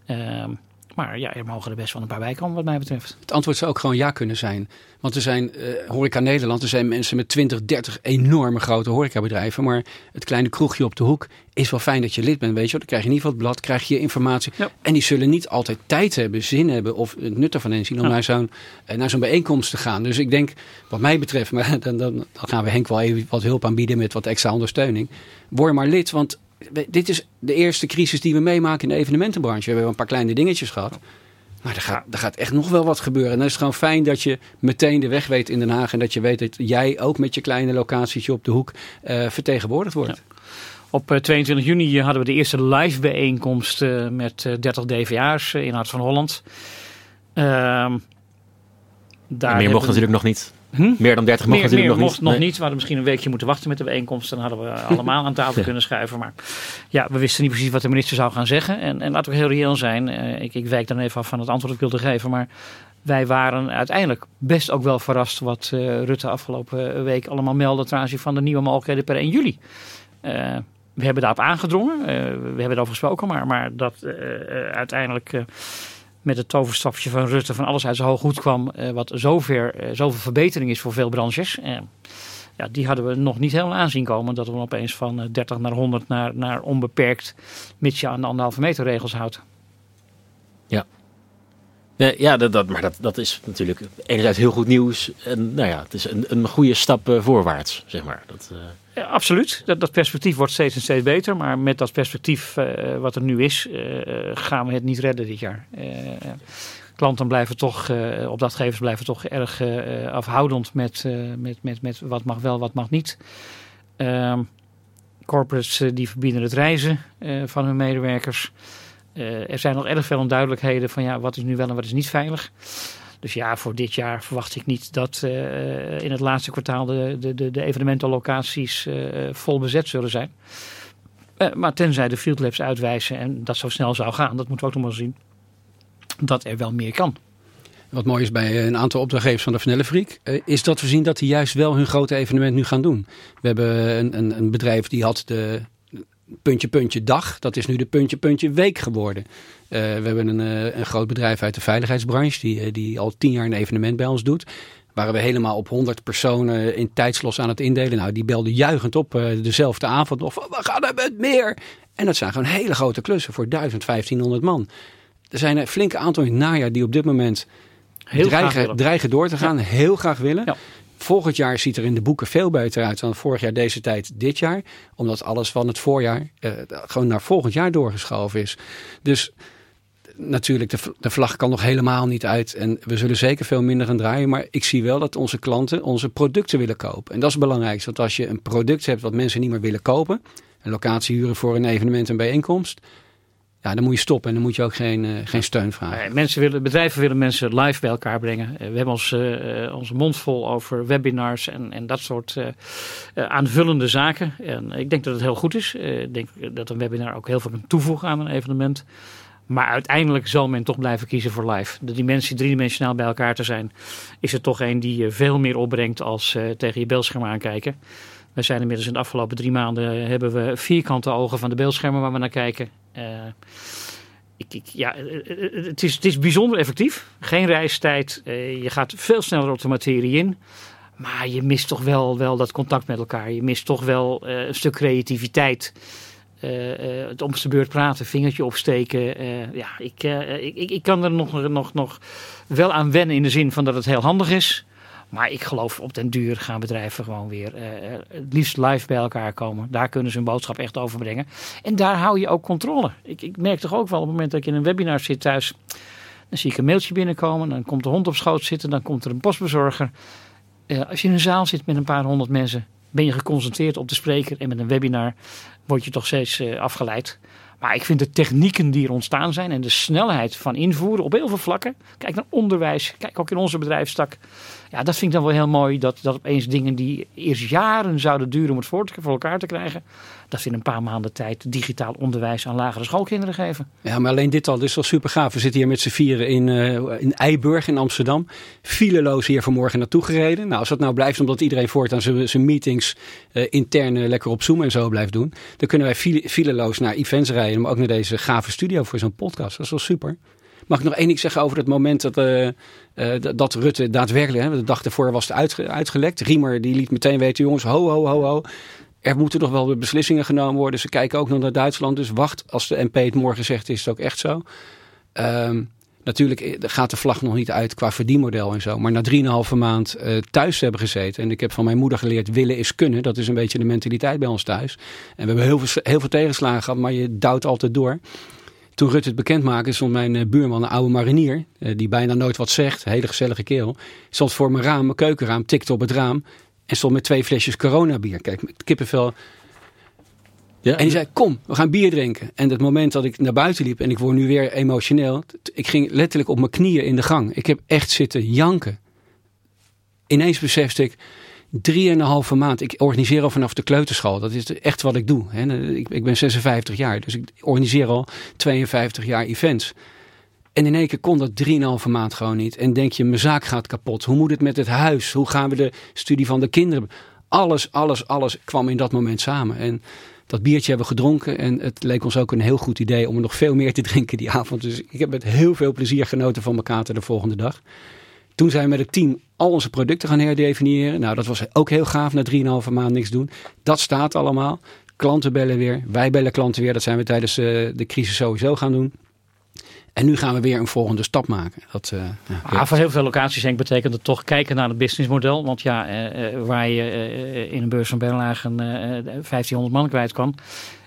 Ehm, maar ja, er mogen er best wel een paar bij komen wat mij betreft. Het antwoord zou ook gewoon ja kunnen zijn. Want er zijn, uh, horeca Nederland, er zijn mensen met 20, 30 enorme grote horecabedrijven. Maar het kleine kroegje op de hoek is wel fijn dat je lid bent, weet je Dan krijg je in ieder geval het blad, krijg je informatie. En die zullen niet altijd tijd hebben, zin hebben of het nut ervan inzien om naar zo'n uh, naar zo'n bijeenkomst te gaan. Dus ik denk, wat mij betreft, *laughs* maar dan, dan, dan gaan we Henk wel even wat hulp aanbieden met wat extra ondersteuning. Word maar lid, want dit is de eerste crisis die we meemaken in de evenementenbranche. We hebben een paar kleine dingetjes gehad. Maar er gaat, er gaat echt nog wel wat gebeuren. En dan is het gewoon fijn dat je meteen de weg weet in Den Haag. En dat je weet dat jij ook met je kleine locatietje op de hoek uh, vertegenwoordigd wordt. Op 22 juni hadden we de eerste live bijeenkomst met 30 DVA's in Hart van Holland. Ehm, daar meer mocht natuurlijk nog niet. Hm? Meer dan 30 mocht natuurlijk nog mocht niet. nog niet. We hadden misschien een weekje moeten wachten met de bijeenkomst. Dan hadden we *laughs* allemaal aan tafel kunnen schuiven. Maar ja, we wisten niet precies wat de minister zou gaan zeggen. En, en laten we heel reëel zijn. Uh, ik, ik wijk dan even af van het antwoord dat ik wilde geven. Maar wij waren uiteindelijk best ook wel verrast wat uh, Rutte afgelopen week allemaal meldde ten aanzien van de nieuwe mogelijkheden per 1 juli. Uh, we hebben daarop aangedrongen. we hebben erover gesproken. Maar, maar dat uiteindelijk met het toverstafje van Rutte van alles uit zijn hoog goed kwam. Wat zover, uh, zoveel verbetering is voor veel branches. Uh, ja, die hadden we nog niet helemaal aanzien komen. Dat we opeens van 30 naar 100 naar, naar onbeperkt, mits je aan de anderhalve meter regels houdt. Ja. Ja, dat, maar dat, dat is natuurlijk enerzijds heel goed nieuws. En nou ja, het is een, een goede stap voorwaarts, zeg maar. Dat, ja, absoluut. Dat, perspectief wordt steeds en steeds beter. Maar met dat perspectief uh, wat er nu is, gaan we het niet redden dit jaar. Klanten blijven toch, opdrachtgevers blijven toch erg afhoudend met, met, met, met wat mag wel, wat mag niet. Ehm, corporates die verbieden het reizen van hun medewerkers. Er zijn nog erg veel onduidelijkheden van ja, wat is nu wel en wat is niet veilig. Dus ja, voor dit jaar verwacht ik niet dat uh, in het laatste kwartaal de, de, de, de evenementenlocaties uh, vol bezet zullen zijn. Maar tenzij de field labs uitwijzen en dat zo snel zou gaan, dat moeten we ook nog maar zien, dat er wel meer kan. Wat mooi is bij een aantal opdrachtgevers van de Vanelle Freak, is dat we zien dat die juist wel hun grote evenement nu gaan doen. We hebben een, een, een bedrijf die had de puntje puntje dag. Dat is nu de puntje puntje week geworden. Uh, we hebben een, uh, een groot bedrijf uit de veiligheidsbranche die, uh, die al tien jaar een evenement bij ons doet. Waren we helemaal op 100 personen in tijdslos aan het indelen. Nou, die belden juichend op dezelfde avond nog van we gaan er met meer. En dat zijn gewoon hele grote klussen voor 1500 man. Er zijn een flinke aantal in het najaar die op dit moment dreigen, dreigen door te gaan. Heel graag willen. Ja. Volgend jaar ziet er in de boeken veel beter uit dan vorig jaar deze tijd dit jaar. Omdat alles van het voorjaar uh, gewoon naar volgend jaar doorgeschoven is. Dus natuurlijk, de, de, vlag kan nog helemaal niet uit. En we zullen zeker veel minder gaan draaien. Maar ik zie wel dat onze klanten onze producten willen kopen. En dat is het belangrijkste. Want als je een product hebt wat mensen niet meer willen kopen. Een locatie huren voor een evenement, een bijeenkomst ja, dan moet je stoppen en dan moet je ook geen, uh, geen steun vragen. mensen willen, bedrijven willen mensen live bij elkaar brengen. Uh, we hebben ons, uh, onze mond vol over webinars en, en dat soort aanvullende zaken. En ik denk dat het heel goed is. ik denk dat een webinar ook heel veel kan toevoegen aan een evenement. Maar uiteindelijk zal men toch blijven kiezen voor live. De dimensie driedimensionaal bij elkaar te zijn, is er toch een die veel meer opbrengt als tegen je beeldscherm aankijken. We zijn inmiddels in de afgelopen drie maanden hebben we vierkante ogen van de beeldschermen waar we naar kijken. Uh, ik, ik, ja, eh, eh, het, is, het is bijzonder effectief. Geen reistijd. Je gaat veel sneller op de materie in. Maar je mist toch wel, wel dat contact met elkaar. Je mist toch wel een stuk creativiteit. het om de beurt praten, vingertje opsteken. ja, ik, ik, ik kan er nog, nog, nog wel aan wennen in de zin van dat het heel handig is. Maar ik geloof op den duur gaan bedrijven gewoon weer uh, het liefst live bij elkaar komen. Daar kunnen ze hun boodschap echt overbrengen. En daar hou je ook controle. Ik, ik merk toch ook wel op het moment dat ik in een webinar zit thuis. Dan zie ik een mailtje binnenkomen. Dan komt de hond op schoot zitten. Dan komt er een postbezorger. Uh, als je in een zaal zit met een paar honderd mensen. Ben je geconcentreerd op de spreker. En met een webinar word je toch steeds afgeleid. Maar ik vind de technieken die er ontstaan zijn en de snelheid van invoeren op heel veel vlakken. Kijk naar onderwijs, kijk ook in onze bedrijfstak. Ja, dat vind ik dan wel heel mooi. Dat, dat opeens dingen die eerst jaren zouden duren om het voor, voor elkaar te krijgen. Dat ze in een paar maanden tijd digitaal onderwijs aan lagere schoolkinderen geven. Ja, maar alleen dit al is wel super gaaf. We zitten hier met z'n vieren in, uh, in Eiburg in Amsterdam. Fileloos hier vanmorgen naartoe gereden. Nou, als dat nou blijft omdat iedereen voortaan zijn, zijn meetings uh, intern uh, lekker op Zoom en zo blijft doen. Dan kunnen wij fileloos naar events rijden. Maar ook naar deze gave studio voor zo'n podcast. Dat is wel super. Mag ik nog één ding zeggen over het moment dat, uh, dat Rutte daadwerkelijk, hè, de dag ervoor was het uitgelekt. Riemer die liet meteen weten, jongens, ho, ho, ho, ho. Er moeten nog wel beslissingen genomen worden. Ze kijken ook nog naar Duitsland. Dus wacht, als de MP het morgen zegt, is het ook echt zo. Um, natuurlijk eh, gaat de vlag nog niet uit qua verdienmodel en zo. Maar na 3,5 maand thuis hebben gezeten. En ik heb van mijn moeder geleerd, willen is kunnen. Dat is een beetje de mentaliteit bij ons thuis. En we hebben heel veel, heel veel tegenslagen gehad, maar je duwt altijd door Toen Rutte het bekend maakte, stond mijn buurman, een oude marinier, die bijna nooit wat zegt, een hele gezellige kerel, stond voor mijn raam, mijn keukenraam, tikte op het raam en stond met twee flesjes coronabier. Kijk, met kippenvel. Ja. En die zei, kom, we gaan bier drinken. En het moment dat ik naar buiten liep en ik word nu weer emotioneel. Ik ging letterlijk op mijn knieën in de gang. Ik heb echt zitten janken. Ineens besefte ik, drieënhalve maand. Ik organiseer al vanaf de kleuterschool. Dat is echt wat ik doe. Ik, ik ben 56 jaar, dus ik organiseer al 52 jaar events. En in één keer kon dat 3,5 maand gewoon niet. En denk je, mijn zaak gaat kapot. Hoe moet het met het huis? Hoe gaan we de studie van de kinderen? Alles, alles, alles kwam in dat moment samen. En dat biertje hebben we gedronken. En het leek ons ook een heel goed idee om er nog veel meer te drinken die avond. Dus ik heb met heel veel plezier genoten van mijn kater de volgende dag. Toen zijn we met het team al onze producten gaan herdefiniëren. Nou, dat was ook heel gaaf na 3,5 maand niks doen. Dat staat allemaal. Klanten bellen weer. Wij bellen klanten weer. Dat zijn we tijdens uh, de crisis sowieso gaan doen. En nu gaan we weer een volgende stap maken. Dat, uh, ja, ah, voor heel veel locaties denk, betekent het toch kijken naar het businessmodel. Want ja, uh, waar je in een beurs van Berlage 1500 man kwijt kan,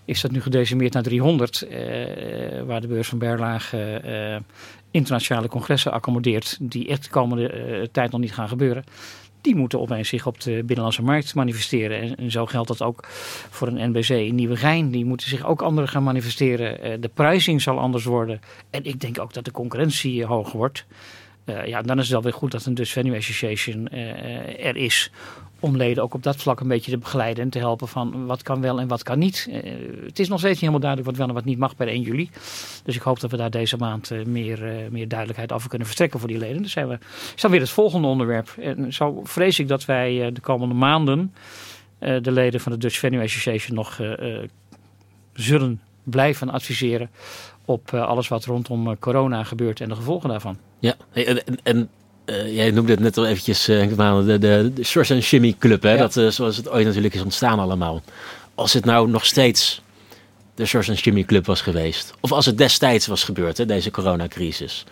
is dat nu gedecimeerd naar 300. waar de beurs van Berlage internationale congressen accommodeert, die echt de komende tijd nog niet gaan gebeuren die moeten opeens zich op de binnenlandse markt manifesteren. En, zo geldt dat ook voor een NBC in Nieuwegein. Die moeten zich ook anders gaan manifesteren. Eh, de prijzing zal anders worden. En ik denk ook dat de concurrentie hoger wordt. Ja, dan is het wel weer goed dat een Dutch Venue Association er is om leden ook op dat vlak een beetje te begeleiden en te helpen van wat kan wel en wat kan niet. Uh, het is nog steeds niet helemaal duidelijk wat wel en wat niet mag bij de 1 juli. Dus ik hoop dat we daar deze maand uh, meer, uh, meer duidelijkheid over kunnen verstrekken voor die leden. Dus zijn we, is dan weer het volgende onderwerp. En zo vrees ik dat wij de komende maanden de leden van de Dutch Venue Association nog zullen blijven adviseren op alles wat rondom corona gebeurt en de gevolgen daarvan. Ja, en uh, jij noemde het net al eventjes, uh, de, de, de Source and Shimmy Club, hè? Dat, uh, zoals het ooit natuurlijk is ontstaan allemaal. Als het nou nog steeds de Source and Shimmy Club was geweest, of als het destijds was gebeurd, hè, deze coronacrisis,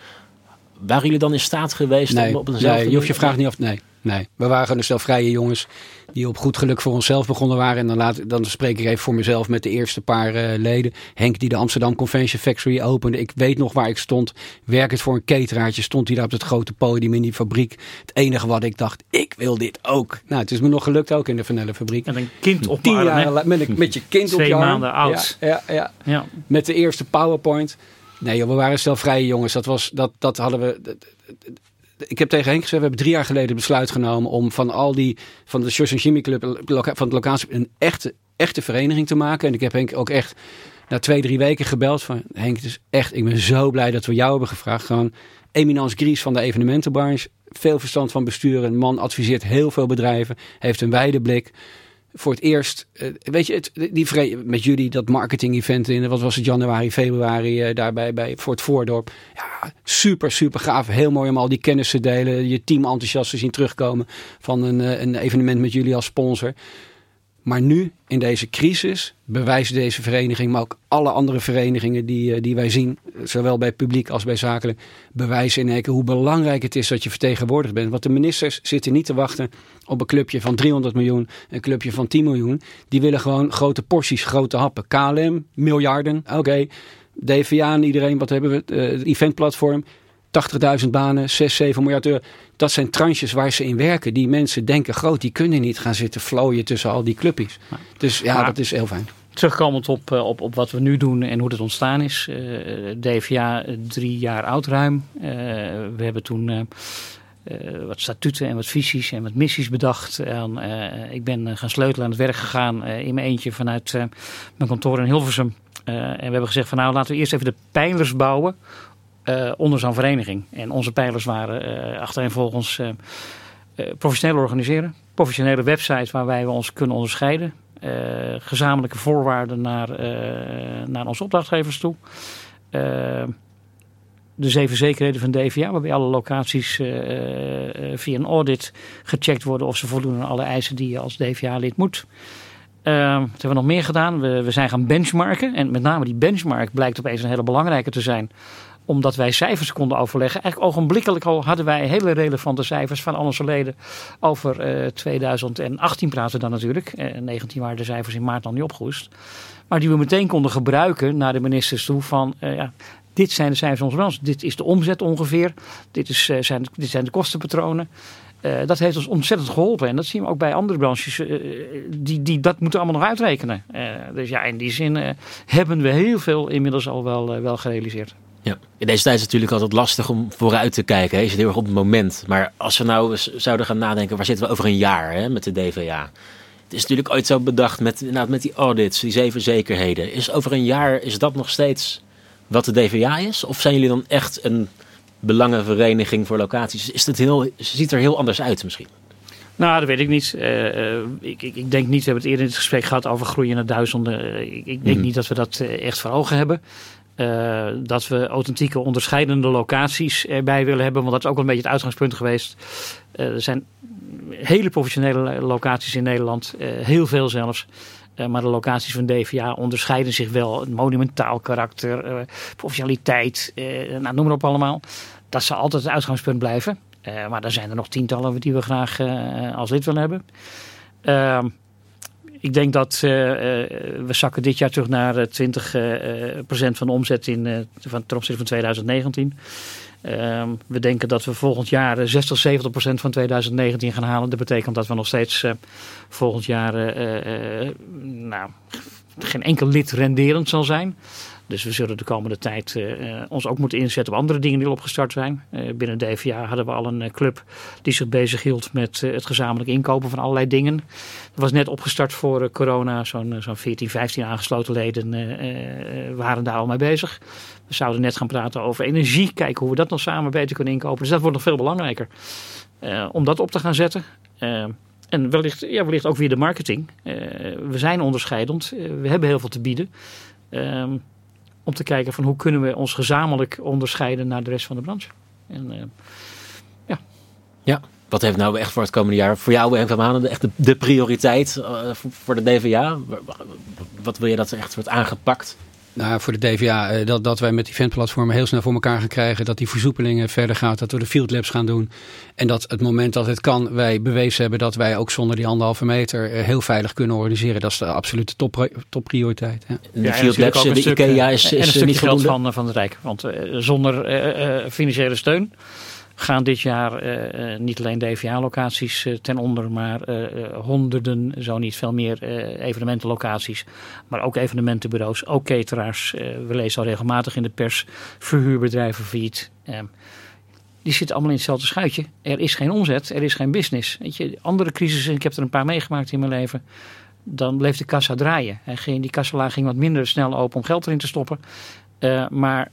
waren jullie dan in staat geweest nee, om op eenzelfde... Nee, je hoeft je vraag niet af... Nee, Nee, we waren gewoon stel vrije jongens die op goed geluk voor onszelf begonnen waren. En dan, laat, dan spreek ik even voor mezelf met de eerste paar uh, leden. Henk die de Amsterdam Convention Factory opende. Ik weet nog waar ik stond. Werk het voor een cateraartje. Stond hij daar op het grote podium in die fabriek. Het enige wat ik dacht, ik wil dit ook. Nou, het is me nog gelukt ook in de Vanelle fabriek. Met een kind op Tien jaar met, met je kind op je arm. maanden oud. Ja, ja, ja, ja. Met de eerste PowerPoint. Nee, we waren stel vrije jongens. Dat, was, dat, dat hadden we ik heb tegen Henk gezegd, we hebben drie jaar geleden besluit genomen om van al die, van de Sjors en Chimie Club, van de locatie, een echte, echte vereniging te maken. En ik heb Henk ook echt na twee, drie weken gebeld van, Henk, het is echt, ik ben zo blij dat we jou hebben gevraagd. Gewoon eminence Gries van de evenementenbranche, veel verstand van besturen. Man adviseert heel veel bedrijven, heeft een wijde blik voor het eerst, uh, weet je, het, die met jullie dat marketing event in, wat was het, januari, februari, uh, daarbij bij, voor het Voordorp. Ja, super, super gaaf. Heel mooi om al die kennis te delen, je team enthousiast te zien terugkomen van een, uh, een evenement met jullie als sponsor. Maar nu, in deze crisis, bewijst deze vereniging, maar ook alle andere verenigingen die, eh, die wij zien, zowel bij publiek als bij zakelijk, bewijzen in hoe belangrijk het is dat je vertegenwoordigd bent. Want de ministers zitten niet te wachten op een clubje van 300 miljoen, een clubje van 10 miljoen. Die willen gewoon grote porties, grote happen. KLM, miljarden, oké. DVA en iedereen, wat hebben we? Het eventplatform. 80.000 banen, 6, 7 miljard euro. Dat zijn tranches waar ze in werken. Die mensen denken groot, die kunnen niet gaan zitten flooien tussen al die clubjes. Dus ja, dat is heel fijn. Terugkomend op, eh, op, op wat we nu doen en hoe het ontstaan is. Uh, eh, DVA drie jaar oud ruim. Uh, we hebben toen uh, wat statuten en wat visies en wat missies bedacht. En, ik ben gaan sleutelen aan het werk gegaan in mijn eentje vanuit mijn kantoor in Hilversum. en we hebben gezegd van nou laten we eerst even de pijlers bouwen uh, onder zo'n vereniging. En onze pijlers waren uh, achtereenvolgens uh, professioneel organiseren. Professionele websites waar wij ons kunnen onderscheiden. gezamenlijke voorwaarden naar, naar onze opdrachtgevers toe. de zeven zekerheden van DVA, waarbij alle locaties via een audit gecheckt worden of ze voldoen aan alle eisen die je als DVA-lid moet. Uh, wat hebben we nog meer gedaan? We, we zijn gaan benchmarken. En met name die benchmark blijkt opeens een hele belangrijke te zijn omdat wij cijfers konden overleggen. Eigenlijk ogenblikkelijk al hadden wij hele relevante cijfers van al onze leden over uh, 2018 praten dan natuurlijk. Uh, 19 waren de cijfers in maart al niet opgehoest. Maar die we meteen konden gebruiken naar de ministers toe van ja, dit zijn de cijfers onze branche. Dit is de omzet ongeveer. Dit, is, zijn, dit zijn de kostenpatronen. Dat heeft ons ontzettend geholpen. En dat zien we ook bij andere branches. Die, die dat moeten allemaal nog uitrekenen. Dus ja, in die zin hebben we heel veel inmiddels al wel, wel gerealiseerd. Ja. In deze tijd is het natuurlijk altijd lastig om vooruit te kijken. Hè. Je zit heel erg op het moment. Maar als we nou zouden gaan nadenken, waar zitten we over een jaar hè, met de DVA? Het is natuurlijk ooit zo bedacht met, nou, met die audits, die zeven zekerheden. Is over een jaar, is dat nog steeds wat de DVA is? Of zijn jullie dan echt een belangenvereniging voor locaties? Is het heel, ziet er heel anders uit misschien? Nou, dat weet ik niet. Uh, ik, ik, ik, denk niet, we hebben het eerder in het gesprek gehad over groeien naar duizenden. ik, ik, denk mhm. niet dat we dat echt voor ogen hebben. Uh, dat we authentieke onderscheidende locaties erbij willen hebben. Want dat is ook wel een beetje het uitgangspunt geweest. Uh, er zijn hele professionele locaties in Nederland. Uh, heel veel zelfs. maar de locaties van DVA onderscheiden zich wel. Monumentaal karakter, professionaliteit, nou, noem maar op allemaal. Dat zal altijd het uitgangspunt blijven. maar er zijn er nog tientallen die we graag als lid willen hebben. Ik denk dat uh, we zakken dit jaar terug naar 20% uh, van de omzet in, van, ten opzichte van 2019. Ehm, we denken dat we volgend jaar 60, 70 procent van 2019 gaan halen. Dat betekent dat we nog steeds volgend jaar nou, geen enkel lid renderend zal zijn. Dus we zullen de komende tijd uh, ons ook moeten inzetten op andere dingen die al opgestart zijn. Uh, binnen DVA hadden we al een club die zich bezig hield met het gezamenlijk inkopen van allerlei dingen. Dat was net opgestart voor corona. Zo'n zo'n 14, 15 aangesloten leden waren daar al mee bezig. We zouden net gaan praten over energie. Kijken hoe we dat nog samen beter kunnen inkopen. Dus dat wordt nog veel belangrijker om dat op te gaan zetten. en wellicht, ja, wellicht ook weer de marketing. we zijn onderscheidend. we hebben heel veel te bieden. Ehm, om te kijken van hoe kunnen we ons gezamenlijk onderscheiden naar de rest van de branche. En, uh, ja. ja, wat heeft nou echt voor het komende jaar voor jou en van maanden echt de, prioriteit uh, voor de DVA? Wat wil je dat er echt wordt aangepakt? Nou, voor de DVA, eh, dat, dat wij met eventplatformen heel snel voor elkaar gaan krijgen. Dat die versoepelingen verder gaat. Dat we de field labs gaan doen. En dat het moment dat het kan, wij bewezen hebben dat wij ook zonder die anderhalve meter eh, heel veilig kunnen organiseren. Dat is de absolute top, topprioriteit. Ja. De field labs, de IKEA is, is, en een niet geld van, van het Rijk. Want zonder uh, financiële steun gaan dit jaar uh, niet alleen DVA-locaties uh, ten onder, maar honderden, zo niet veel meer evenementenlocaties. Maar ook evenementenbureaus, ook cateraars. we lezen al regelmatig in de pers, verhuurbedrijven failliet. Ehm, die zitten allemaal in hetzelfde schuitje. Er is geen omzet, er is geen business. Weet je, andere crisissen, ik heb er een paar meegemaakt in mijn leven. Dan bleef de kassa draaien. En die kassalaag ging wat minder snel open om geld erin te stoppen. maar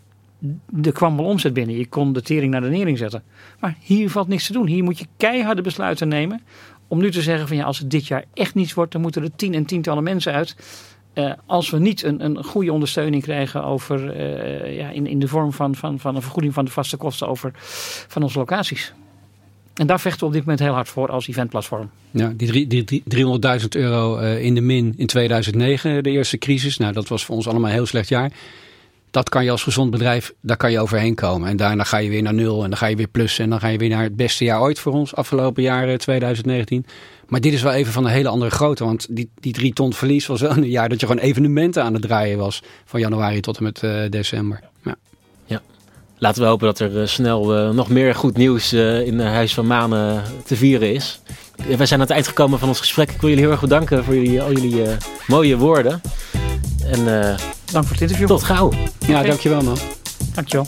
er kwam wel omzet binnen. Je kon de tering naar de nering zetten. Maar hier valt niks te doen. Hier moet je keiharde besluiten nemen. Om nu te zeggen van ja, als het dit jaar echt niets wordt, dan moeten er tien en tientallen mensen uit. Uh, als we niet een, een goede ondersteuning krijgen over, uh, ja, in, in de vorm van, van, van een vergoeding van de vaste kosten over, van onze locaties. En daar vechten we op dit moment heel hard voor als eventplatform. Ja, die, die, die 300.000 euro uh, in de min in 2009, de eerste crisis. Nou, dat was voor ons allemaal een heel slecht jaar dat kan je als gezond bedrijf, daar kan je overheen komen. En daarna ga je weer naar nul en dan ga je weer plussen. En dan ga je weer naar het beste jaar ooit voor ons, afgelopen jaar 2019. Eh, maar dit is wel even van een hele andere grootte. Want die, die drie ton verlies was wel een jaar dat je gewoon evenementen aan het draaien was. Van januari tot en met uh, december. Ja. ja. Laten we hopen dat er uh, snel nog meer goed nieuws in Huis van Manen te vieren is. Wij zijn aan het eind gekomen van ons gesprek. Ik wil jullie heel erg bedanken voor jullie, al jullie mooie woorden. En Dank voor het interview. Tot gauw. Ja, dankjewel man. Dankjewel.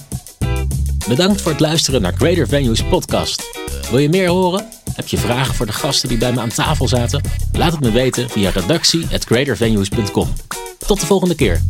Bedankt voor het luisteren naar Greater Venues podcast. Wil je meer horen? Heb je vragen voor de gasten die bij me aan tafel zaten? Laat het me weten via redactie@greatervenues.com. Tot de volgende keer.